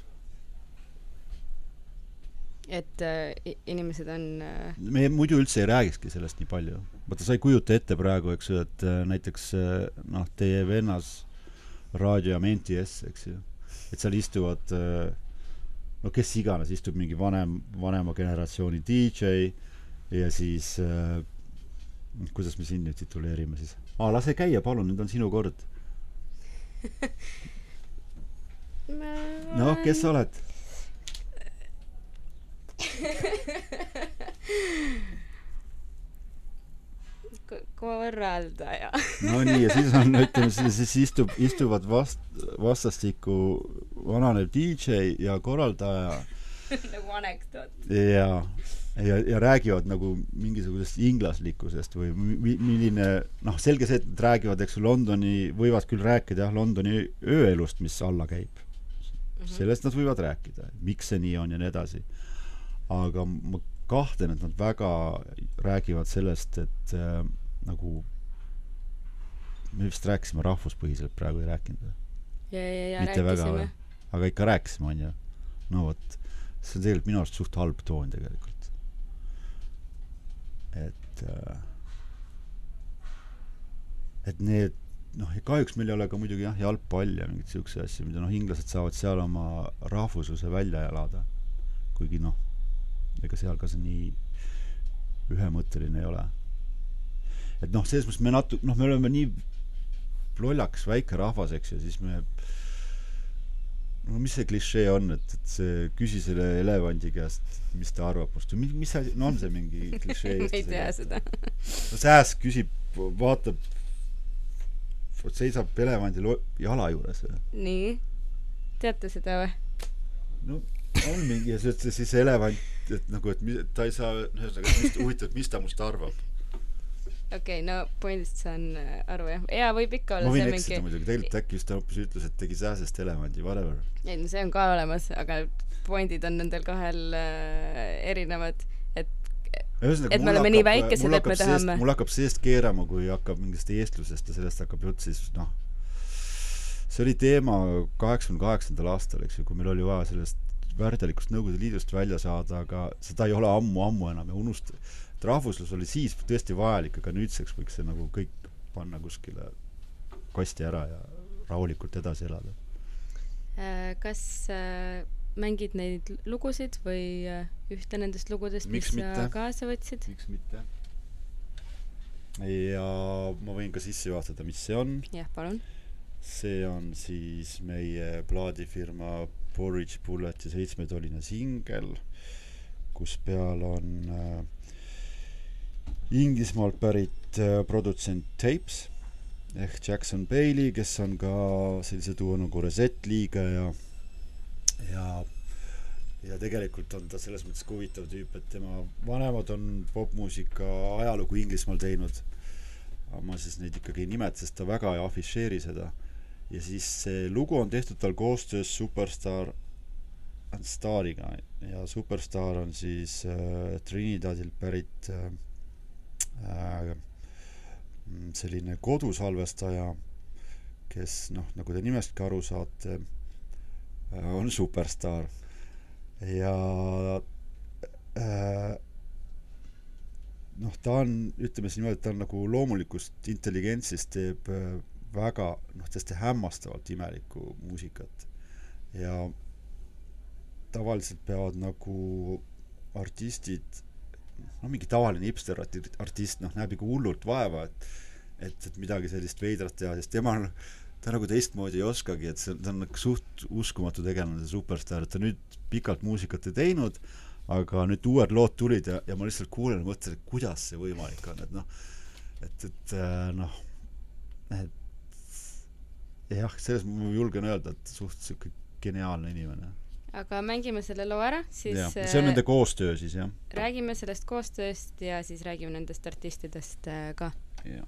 et äh, inimesed on äh... me muidu üldse ei räägikski sellest nii palju. vaata, sa ei kujuta ette praegu, eks ju, et äh, näiteks äh, noh, teie vennas raadiojaam NTS, eks ju, et seal istuvad äh, no kes iganes, istub mingi vanem, vanema generatsiooni DJ ja siis äh, kuidas me siin nüüd tituleerime siis? aa, lase käia, palun, nüüd on sinu kord noh, kes sa oled? Korraldaja. no nii, ja siis on, ütleme siis, siis istub, istuvad vast-, vastastikku vananev DJ ja korraldaja nagu anekdoot. ja, ja, ja räägivad nagu mingisugusest inglaslikkusest või mi-, milline, noh, selge see, et räägivad, eks ju, Londoni, võivad küll rääkida jah, Londoni ööelust, mis alla käib mm. -hmm. sellest nad võivad rääkida, miks see nii on ja nii edasi aga ma kahtlen, et nad väga räägivad sellest, et äh, nagu me vist rääkisime rahvuspõhiselt praegu ei rääkinud või? ja, ja, ja Mitte rääkisime. aga ikka rääkisime, onju. no vot, see on tegelikult minu arust suht halb toon tegelikult. et äh, et need noh, kahjuks meil ei ole ka muidugi jah, jalgpall ja mingeid siukseid asju, mida noh, inglased saavad seal oma rahvusluse välja elada. kuigi noh, ega seal ka see nii ühemõtteline ei ole. et noh, selles mõttes me natu-, noh, me oleme nii lollakas väike rahvas, eks ju, siis me no mis see klišee on, et, et see küsi selle elevandi käest, mis ta arvab must või mis asi, no on see mingi klišee ma ei tea seda. no sääsk küsib, vaatab, seisab elevandi jala juures. nii, teate seda või? no on mingi ja siis, siis elevant et nagu, et ta ei saa, ühesõnaga, et huvitav, mis ta must arvab. okei okay,, no pointist saan äh, aru jah. jaa, võib ikka olla ma võin eksida mingi... muidugi, tegelikult äkki just ta hoopis ütles, et tegi sääsest elevandi, whatever. ei no see on ka olemas, aga pointid on nendel kahel äh, erinevad, et Ühesõnaga, et me oleme nii väikesed, et me tahame mul hakkab seest keerama, kui hakkab mingist eestlusest ja sellest hakkab jutt, siis noh, see oli teema kaheksakümne kaheksandal aastal, eks ju, kui meil oli vaja sellest väärtelikust Nõukogude Liidust välja saada, aga seda ei ole ammu-ammu enam ja unust-, et rahvuslus oli siis tõesti vajalik, aga nüüdseks võiks see nagu kõik panna kuskile kasti ära ja rahulikult edasi elada. Äh, kas äh, mängid neid lugusid või äh, ühte nendest lugudest, mis sa kaasa võtsid? miks mitte? ja ma võin ka sisse juhatada, mis see on. jah, palun. see on siis meie plaadifirma Porridge Bulleti seitsmetoline singel, kus peal on äh, Inglismaalt pärit äh, produtsent Tapes ehk Jackson Bailey, kes on ka sellise duo nagu Reset liige ja ja ja tegelikult on ta selles mõttes ka huvitav tüüp, et tema vanemad on popmuusika ajalugu Inglismaal teinud. aga ma siis neid ikkagi ei nimeta, sest ta väga ei afišeeri seda ja siis see lugu on tehtud tal koostöös Superstar Stariga. Ja Superstar on siis äh, Trinidadilt pärit äh, äh, selline kodusalvestaja, kes noh, nagu te nimestki aru saate, on superstaar ja äh, noh, ta on, ütleme siis niimoodi, et ta on nagu loomulikust intelligentsist teeb äh, väga noh, täiesti hämmastavalt imelikku muusikat. ja tavaliselt peavad nagu artistid, no mingi tavaline hipster artist, noh, näeb ikka hullult vaeva, et et, et midagi sellist veidrat teha, sest tema on, ta nagu teistmoodi ei oskagi, et see, ta on nagu suht uskumatu tegelane, see superstaar, et ta nüüd pikalt muusikat ei teinud, aga nüüd uued lood tulid ja, ja ma lihtsalt kuulen ja mõtlen, et kuidas see võimalik on, et noh, et, et noh, et jah, selles ma julgen öelda, et suht sihuke geniaalne inimene. aga mängime selle loo ära, siis ja, see on nende koostöö siis, jah? räägime sellest koostööst ja siis räägime nendest artistidest äh, ka. jah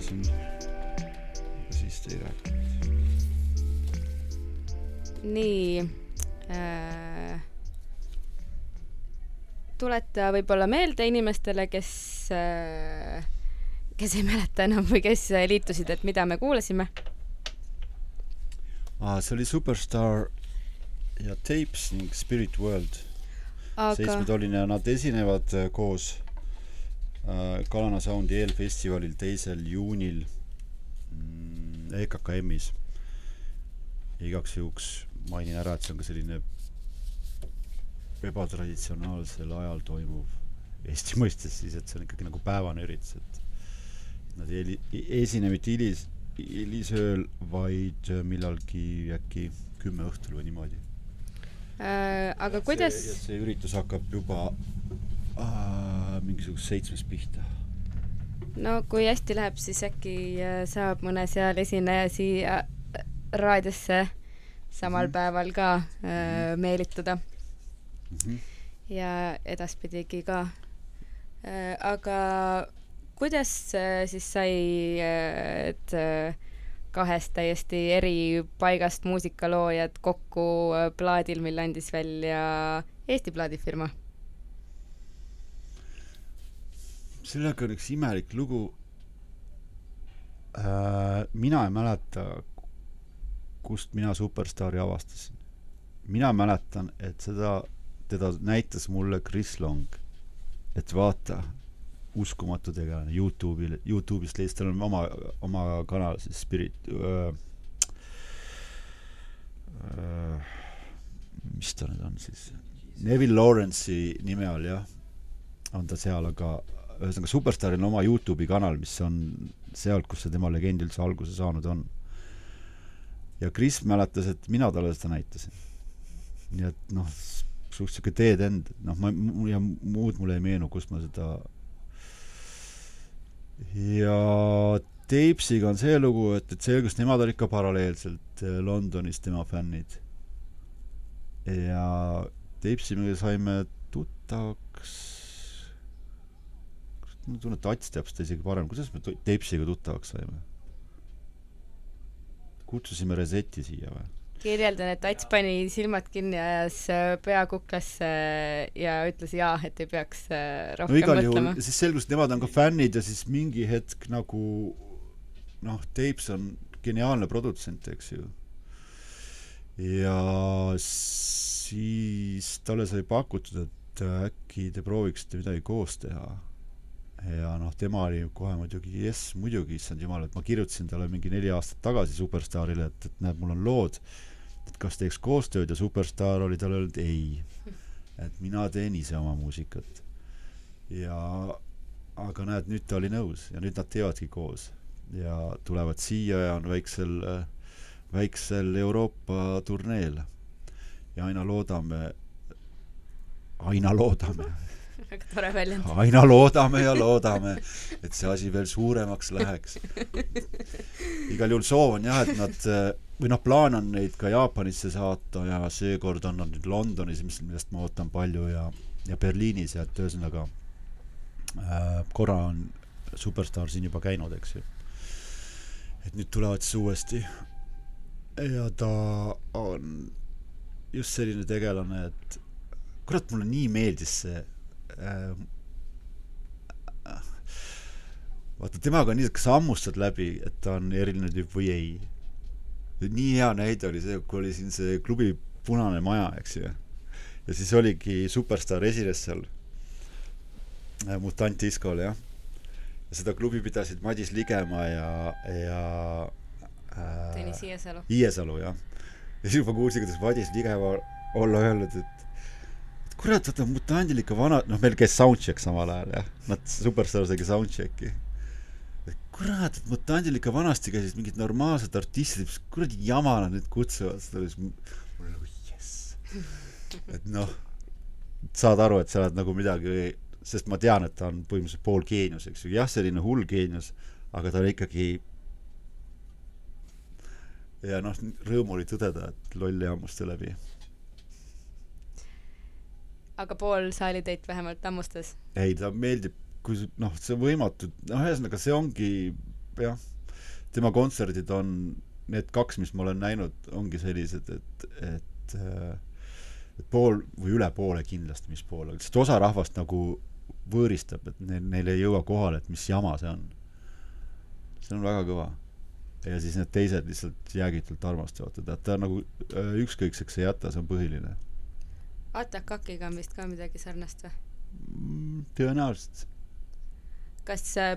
kuulasin, siis te ei rääkinud. nii äh,. tuleta võib-olla meelde inimestele, kes äh,, kes ei mäleta enam või kes liitusid, et mida me kuulasime ah,. see oli Superstar ja Tapes ning Spirit World Aga.... seitsmetoline, nad esinevad äh, koos Kalana Soundi eelfestivalil teisel juunil mm, EKKM-is igaks juhuks mainin ära, et see on ka selline ebatraditsionaalsel ajal toimuv Eesti mõistes siis, et see on ikkagi nagu päevane üritus, et nad ei ei esine mitte hilis, hilisööl, vaid millalgi äkki kümme õhtul või niimoodi äh,. aga kuidas see, üritus hakkab juba äh, mingisugust seitsmest pihta no kui hästi läheb, siis äkki äh, saab mõne seal esineja siia äh, raadiosse samal mm -hmm. päeval ka äh, meelitada mm. -hmm. ja edaspidigi ka äh,. aga kuidas äh, siis sai äh, et kahest täiesti eri paigast muusikaloojad kokku plaadil, mille andis välja Eesti plaadifirma? Sellega on üks imelik lugu äh,. mina ei mäleta, kust mina Superstaari avastasin. mina mäletan, et seda, teda näitas mulle Chris Long. et vaata, uskumatu tegelane Youtube'il, Youtube'ist leidis, tal on oma, oma kanal siis Spirit öö, öö, mis ta nüüd on siis, Neville Lawrence'i nime all jah, on ta seal, aga ühesõnaga Superstaaril on oma Youtube'i kanal, mis on sealt, kus see tema legend üldse alguse saanud on ja Kris mäletas, et mina talle seda näitasin. nii et noh, suht sihuke teed-end, noh, ma, ja muud mulle ei meenu, kust ma seda ja Teipsiga on see lugu, et, et selgus, nemad olid ka paralleelselt eh, Londonis tema fännid. ja Teipsiga saime tuttavaks ma tunnen, et Ats teab seda isegi parem, kuidas me Teipsiga tuttavaks saime? kutsusime Reseti siia või? kirjeldan, et Ats pani silmad kinni, ajas äh, pea kuklasse ja ütles jaa, et ei peaks äh, rohkem no, igal mõtlema. siis selgus, et nemad on ka fännid ja siis mingi hetk nagu noh, Tapes on geniaalne produtsent, eks ju. ja siis talle sai pakutud, et äkki te prooviksite midagi koos teha ja noh, tema oli kohe muidugi jess, muidugi, issand jumal, et ma kirjutasin talle mingi neli aastat tagasi Superstaarile, et, et näed, mul on lood, et kas teeks koostööd ja Superstaar oli talle öelnud ei. et mina teen ise oma muusikat. ja aga näed, nüüd ta oli nõus ja nüüd nad teevadki koos ja tulevad siia ja on väiksel, väiksel Euroopa turneel. ja aina loodame, aina loodame väga tore väljend. aina loodame ja loodame, et see asi veel suuremaks läheks. igal juhul soov on jah, et nad või noh, plaan on neid ka Jaapanisse saata ja seekord on nad nüüd Londonis, mis, millest ma ootan palju ja, ja Berliinis ja et ühesõnaga äh, korra on Superstar siin juba käinud, eks ju. et nüüd tulevad siis uuesti. ja ta on just selline tegelane, et kurat, mulle nii meeldis see äh, vaata, temaga on nii, et kas sa hammustad läbi, et ta on eriline tüüp või ei. nii hea näide oli see, kui oli siin see klubi Punane Maja, eks ju. ja siis oligi Superstaar esines seal äh, Mutant Discol, jah. ja seda klubi pidasid Madis Ligemaa ja, ja äh, Tõnis Iiesalu. Iiesalu, jah. ja siis ma kuulsin, kuidas Madis Ligemaa olla öelnud, et kurat, vaata mutandil ikka vana, noh, meil käis soundcheck samal ajal jah, nad Superstar tegi soundchecki. kurat, et mutandil ikka vanasti käisid mingid normaalsed artistid, mis kuradi jama nad nüüd kutsuvad, seda oli siis mul nagu jess. et noh, saad aru, et sa oled nagu midagi, sest ma tean, et ta on põhimõtteliselt pool geenius, eks ju, jah, selline hull geenius, aga ta oli ikkagi ja noh, rõõm oli tõdeda, et loll ei hammusta läbi aga pool saalitäit vähemalt hammustas? ei, ta meeldib, kui noh, see võimatu, noh, ühesõnaga see ongi jah, tema kontserdid on, need kaks, mis ma olen näinud, ongi sellised, et, et et pool või üle poole kindlasti, mis pool, sest osa rahvast nagu võõristab, et neil, neil ei jõua kohale, et mis jama see on. see on väga kõva. ja siis need teised lihtsalt jäägitult armastavad teda, et ta nagu äh, ükskõikseks ei jäta, see on põhiline Atakakiga on vist ka midagi sarnast või? Mm, tõenäoliselt. kas äh,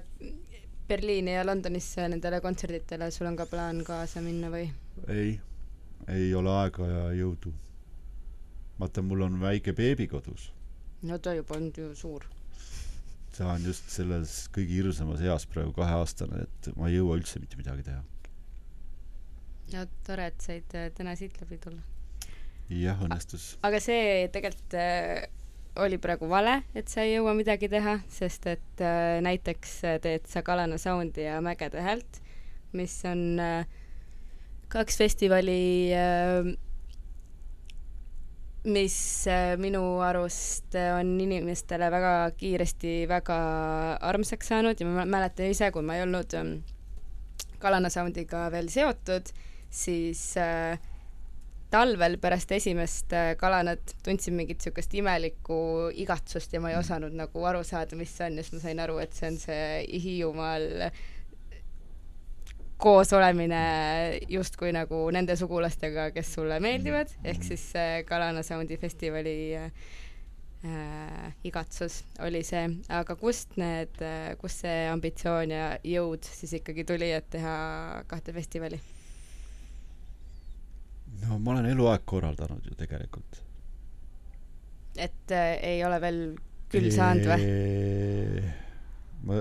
Berliini ja Londonisse nendele kontserditele sul on ka plaan kaasa minna või? ei, ei ole aega ja jõudu. vaata, mul on väike beebi kodus. no ta juba on ju suur. ta on just selles kõige hirmsamas eas praegu kaheaastane, et ma ei jõua üldse mitte midagi teha. ja tore, et said äh, täna siit läbi tulla. Jah, õnnestus. aga see tegelikult äh, oli praegu vale, et sa ei jõua midagi teha, sest et äh, näiteks äh, teed sa Kalana Soundi ja Mägede Häält, mis on äh, kaks festivali äh,, mis äh, minu arust on inimestele väga kiiresti väga armsaks saanud ja ma mäletan ise, kui ma ei olnud ähm, Kalana Soundiga veel seotud, siis äh, talvel pärast esimest äh, kalanat tundsin mingit niisugust imelikku igatsust ja ma ei mm. osanud nagu aru saada, mis see on ja siis ma sain aru, et see on see Hiiumaal koos olemine justkui nagu nende sugulastega, kes sulle meeldivad, mm. ehk siis see Kalana Soundi festivali äh, igatsus oli see, aga kust need, äh, kust see ambitsioon ja jõud siis ikkagi tuli, et teha kahte festivali? No ma olen eluaeg korraldanud ju tegelikult. et äh, ei ole veel küll saanud või? ma,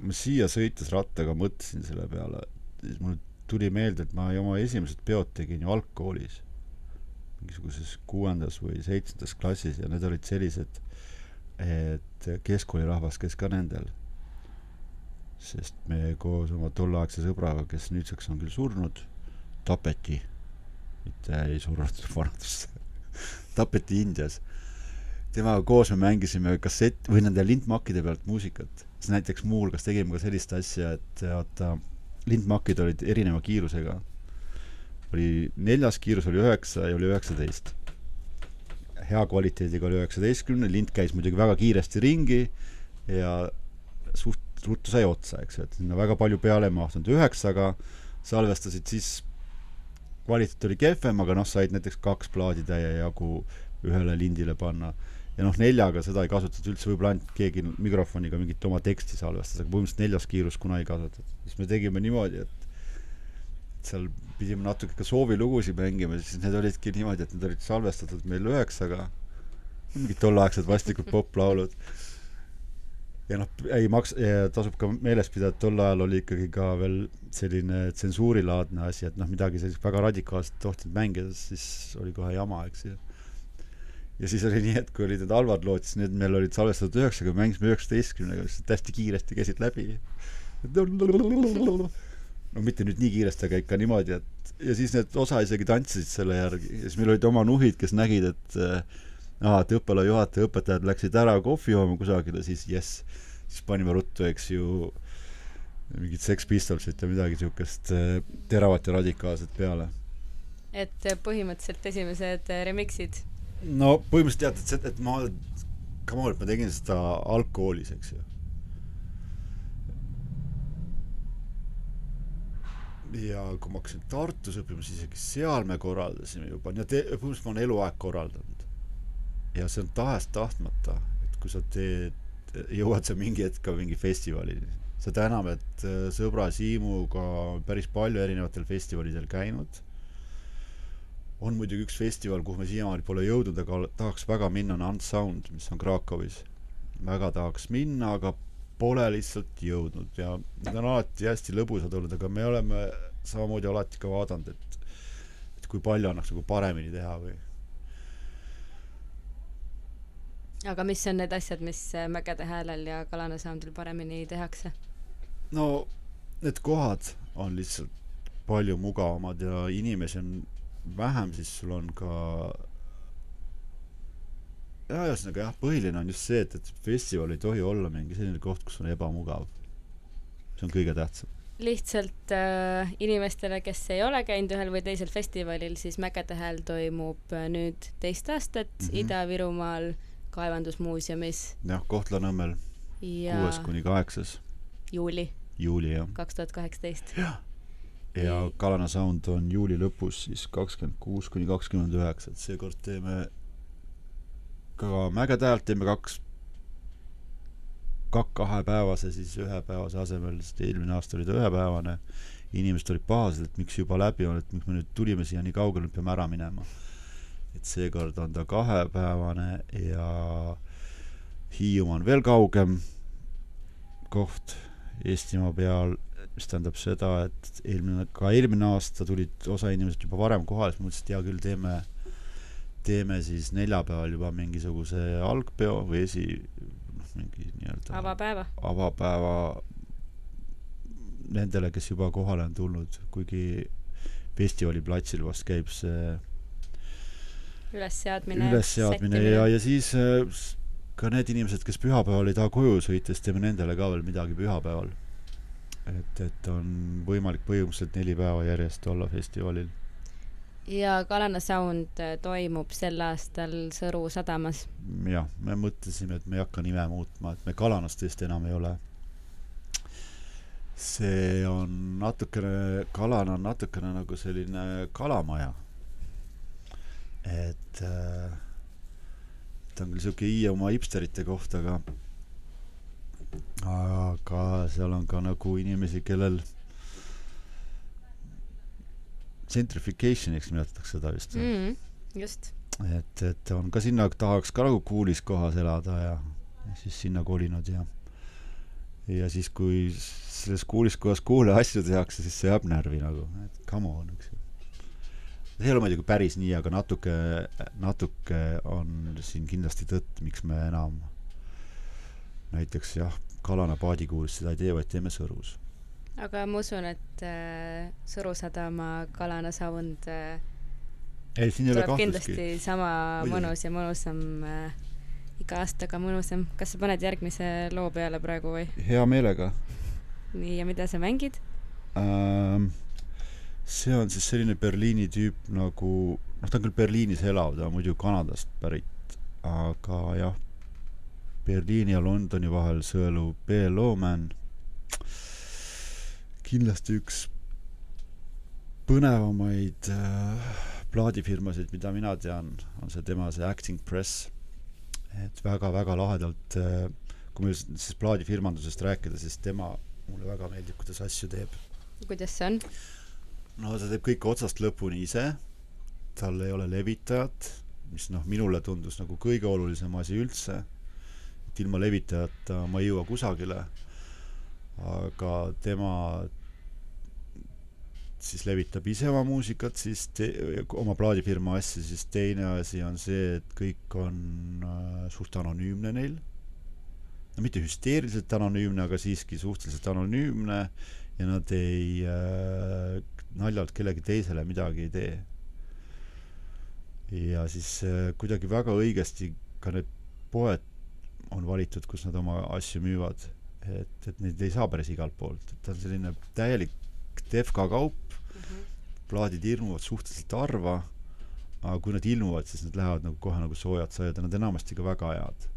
ma siia sõites rattaga mõtlesin selle peale, siis mul tuli meelde, et ma oma esimesed peod tegin ju algkoolis, mingisuguses kuuendas või seitsmendas klassis ja need olid sellised, et keskkoolirahvas käis ka nendel. sest me koos oma tolleaegse sõbraga, kes nüüdseks on küll surnud, tapeti mitte ei surnud vanadusse tapeti Indias. temaga koos me mängisime kassett või nende lintmakkide pealt muusikat. siis näiteks muuhulgas tegime ka sellist asja, et vaata, lintmakid olid erineva kiirusega. oli, neljas kiirus oli üheksa ja oli üheksateist. hea kvaliteediga oli üheksateistkümne, lint käis muidugi väga kiiresti ringi ja suht ruttu sai otsa, eks ju, et sinna väga palju peale ei mahtunud. üheksaga salvestasid siis kvaliteet oli kehvem, aga noh, said näiteks kaks plaaditäie jagu ühele lindile panna. ja noh, neljaga seda ei kasutatud üldse, võib-olla ainult keegi mikrofoniga mingit oma teksti salvestas, aga põhimõtteliselt neljas kiirus kuna ei kasutatud. siis me tegime niimoodi, et seal pidime natuke ka soovilugusid mängima, siis need olidki niimoodi, et need olid salvestatud meil üheksaga, mingid tolleaegsed vastikud poplaulud ja noh, ei maks-, tasub ka meeles pidada, et tol ajal oli ikkagi ka veel selline tsensuurilaadne asi, et noh, midagi sellist väga radikaalset tohtinud mängida, siis oli kohe jama, eks ju. ja siis oli nii, et kui olid need halvad lood, siis need meil olid salvestatud üheksaga, me mängisime üheksateistkümnega, siis hästi kiiresti käisid läbi. no mitte nüüd nii kiiresti, aga ikka niimoodi, et ja siis need osa isegi tantsisid selle järgi ja siis meil olid oma nuhid, kes nägid, et äh, aa, et õppealajuhataja, õpetajad läksid ära kohvi jooma kusagile, siis jess, siis panime ruttu, eks ju, mingit Sex Pistolsit ja midagi niisugust äh, teravat ja radikaalset peale. et äh, põhimõtteliselt esimesed äh, remixid? no põhimõtteliselt jah, et, et ma, come on, et ma tegin seda algkoolis, eks ju. ja kui ma hakkasin Tartus õppima, siis isegi seal me korraldasime juba, nii et põhimõtteliselt ma olen eluaeg korraldanud ja see on tahes-tahtmata, et kui sa teed, jõuad sa mingi hetk ka mingi festivalini. seda enam, et äh, sõbra Siimuga päris palju erinevatel festivalidel käinud. on muidugi üks festival, kuhu me siiamaani pole jõudnud, aga tahaks väga minna, on Unsound, mis on Krakowis. väga tahaks minna, aga pole lihtsalt jõudnud ja need on alati hästi lõbusad olnud, aga me oleme samamoodi alati ka vaadanud, et et kui palju annaks nagu paremini teha või aga mis on need asjad, mis äh, Mägede häälel ja Kalana Soundil paremini tehakse? no need kohad on lihtsalt palju mugavamad ja inimesi on vähem, siis sul on ka ja ühesõnaga jah, põhiline on just see, et, et festival ei tohi olla mingi selline koht, kus on ebamugav. see on kõige tähtsam. lihtsalt äh, inimestele, kes ei ole käinud ühel või teisel festivalil, siis Mägede hääl toimub äh, nüüd teist aastat mm -hmm. Ida-Virumaal kaevandusmuuseumis. jah, Kohtla-Nõmmel ja kuues kuni kaheksas. juuli. juuli, jah. kaks tuhat kaheksateist. jah. ja Kalana Sound on juuli lõpus siis kakskümmend kuus kuni kakskümmend üheksa, et seekord teeme ka Mägede häält teeme kaks, kak-kahepäevase siis ühepäevase asemel, sest eelmine aasta oli ta ühepäevane inimesed olid pahased, et miks juba läbi on, et miks me nüüd tulime siia nii kaugele, nüüd peame ära minema. Et seekord on ta kahepäevane ja Hiiumaa on veel kaugem koht Eestimaa peal, mis tähendab seda, et eelmine, ka eelmine aasta tulid osa inimesed juba varem kohale, siis ma mõtlesin, et hea küll, teeme, teeme siis neljapäeval juba mingisuguse algpeo või esi, noh, mingi nii-öelda avapäeva. avapäeva nendele, kes juba kohale on tulnud, kuigi festivali platsil vast käib see ülesseadmine, ülesseadmine ja, ja siis äh, ka need inimesed, kes pühapäeval ei taha koju sõita, siis teeme nendele ka veel midagi pühapäeval. et, et on võimalik põhimõtteliselt neli päeva järjest olla festivalil. ja Kalana Sound äh, toimub sel aastal Sõru sadamas. jah, me mõtlesime, et me ei hakka nime muutma, et me Kalanas tõesti enam ei ole. see on natukene, Kalana on natukene nagu selline kalamaja. Et äh, ta on küll siuke Hiiumaa hipsterite koht, aga aga seal on ka nagu inimesi, kellel gentrification'iks nimetatakse seda vist mm. just. et, et on ka sinna, tahaks ka nagu kuulis kohas elada ja, ja siis sinna kolinud ja ja siis, kui selles kuulis kohas kuule asju tehakse, siis see jääb närvi nagu, et come on, eks ju see ei ole muidugi päris nii, aga natuke, natuke on siin kindlasti tõtt, miks me enam näiteks jah, Kalana paadikuulis seda ei tee, vaid teeme Sõrus. aga ma usun, et äh, Sõru sadama Kalana Sound äh, ei, siin ei ole kahtlustki. kindlasti sama Muidu. mõnus ja mõnusam äh, iga aastaga mõnusam. kas sa paned järgmise loo peale praegu või? hea meelega. nii, ja mida sa mängid ähm,? See on siis selline Berliini tüüp nagu, noh, ta on küll Berliinis elav, ta on muidu Kanadast pärit, aga jah, Berliini ja Londoni vahel sõelub B. Lowman. kindlasti üks põnevamaid äh, plaadifirmasid, mida mina tean, on see tema see Acting Press. et väga-väga lahedalt äh,, kui meil siis plaadifirmandusest rääkida, siis tema mulle väga meeldib, kuidas asju teeb. kuidas see on? No ta teeb kõike otsast lõpuni ise, tal ei ole levitajat, mis noh, minule tundus nagu kõige olulisem asi üldse, et ilma levitajata ma ei jõua kusagile, aga tema siis levitab ise oma muusikat, siis te-, oma plaadifirma asja, siis teine asi on see, et kõik on äh, suht anonüümne neil. no mitte hüsteeriliselt anonüümne, aga siiski suhteliselt anonüümne ja nad ei äh, naljalt kellegi teisele midagi ei tee. ja siis äh, kuidagi väga õigesti ka need poed on valitud, kus nad oma asju müüvad. et, et neid ei saa päris igalt poolt, et ta on selline täielik defka kaup mm, -hmm. plaadid ilmuvad suhteliselt harva, aga kui nad ilmuvad, siis nad lähevad nagu kohe nagu soojad saiad ja nad enamasti ka väga head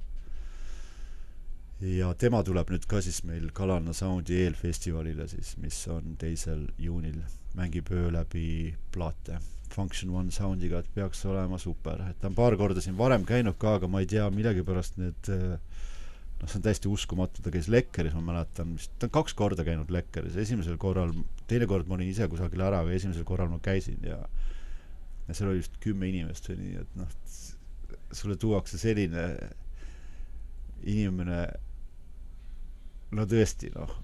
ja tema tuleb nüüd ka siis meil Kalanna Soundi eelfestivalile siis, mis on teisel juunil mängib öö läbi plaate. Function One soundiga, et peaks olema super, et ta on paar korda siin varem käinud ka, aga ma ei tea, millegipärast need noh, see on täiesti uskumatu, ta käis Lekkeris, ma mäletan, vist ta on kaks korda käinud Lekkeris, esimesel korral, teine kord ma olin ise kusagil ära, aga esimesel korral ma käisin ja ja seal oli vist kümme inimest või nii, et noh, sulle tuuakse selline inimene, no tõesti, noh,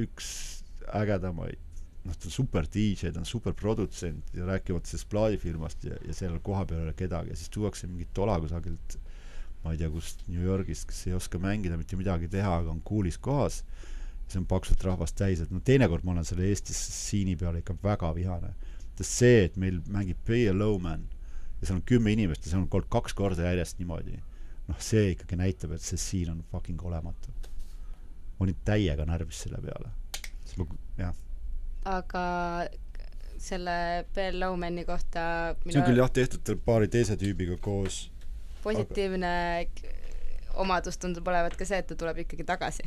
üks ägedamaid noh, ta on super DJ, ta on super produtsent ja rääkimata sellest plaadifirmast ja, ja seal kohapeal ei ole kedagi ja siis tuuakse mingit tola kusagilt ma ei tea kust, New Yorgist, kes ei oska mängida, mitte midagi teha, aga on kuulis kohas, see on paksult rahvast täis, et no teinekord ma olen selle Eesti stsiini peale ikka väga vihane. sest see, et meil mängib Pay a Low Man ja seal on kümme inimest ja see on olnud kaks korda järjest niimoodi, noh, see ikkagi näitab, et see siin on fucking olematu. Ma olin täiega närvis selle peale. siis ma, jah aga selle Bill Lowmani kohta see on küll jah tehtud paari teise tüübiga koos positiivne aga... omadus tundub olevat ka see, et ta tuleb ikkagi tagasi.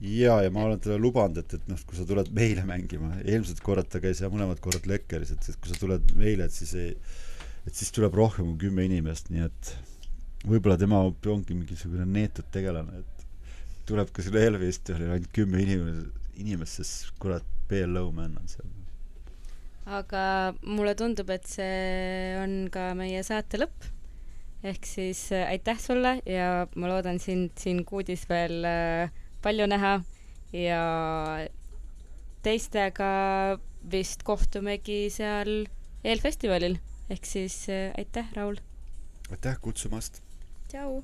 jaa, ja ma olen talle lubanud, et, et noh, kui sa tuled meile mängima, eelmised korrad ta käis ja mõlemad korrad Lekkeris, et, et kui sa tuled meile, et siis ei, et siis tuleb rohkem kui kümme inimest, nii et võib-olla tema ongi mingisugune neetud tegelane, et tuleb ka selle Elvist, oli ainult kümme inimest, inimest, sest kurat, BL Lowman on seal. aga mulle tundub, et see on ka meie saate lõpp. ehk siis äh, aitäh sulle ja ma loodan sind siin kuudis veel äh, palju näha ja teistega vist kohtumegi seal eelfestivalil ehk siis äh, aitäh, Raul! aitäh kutsumast! tšau!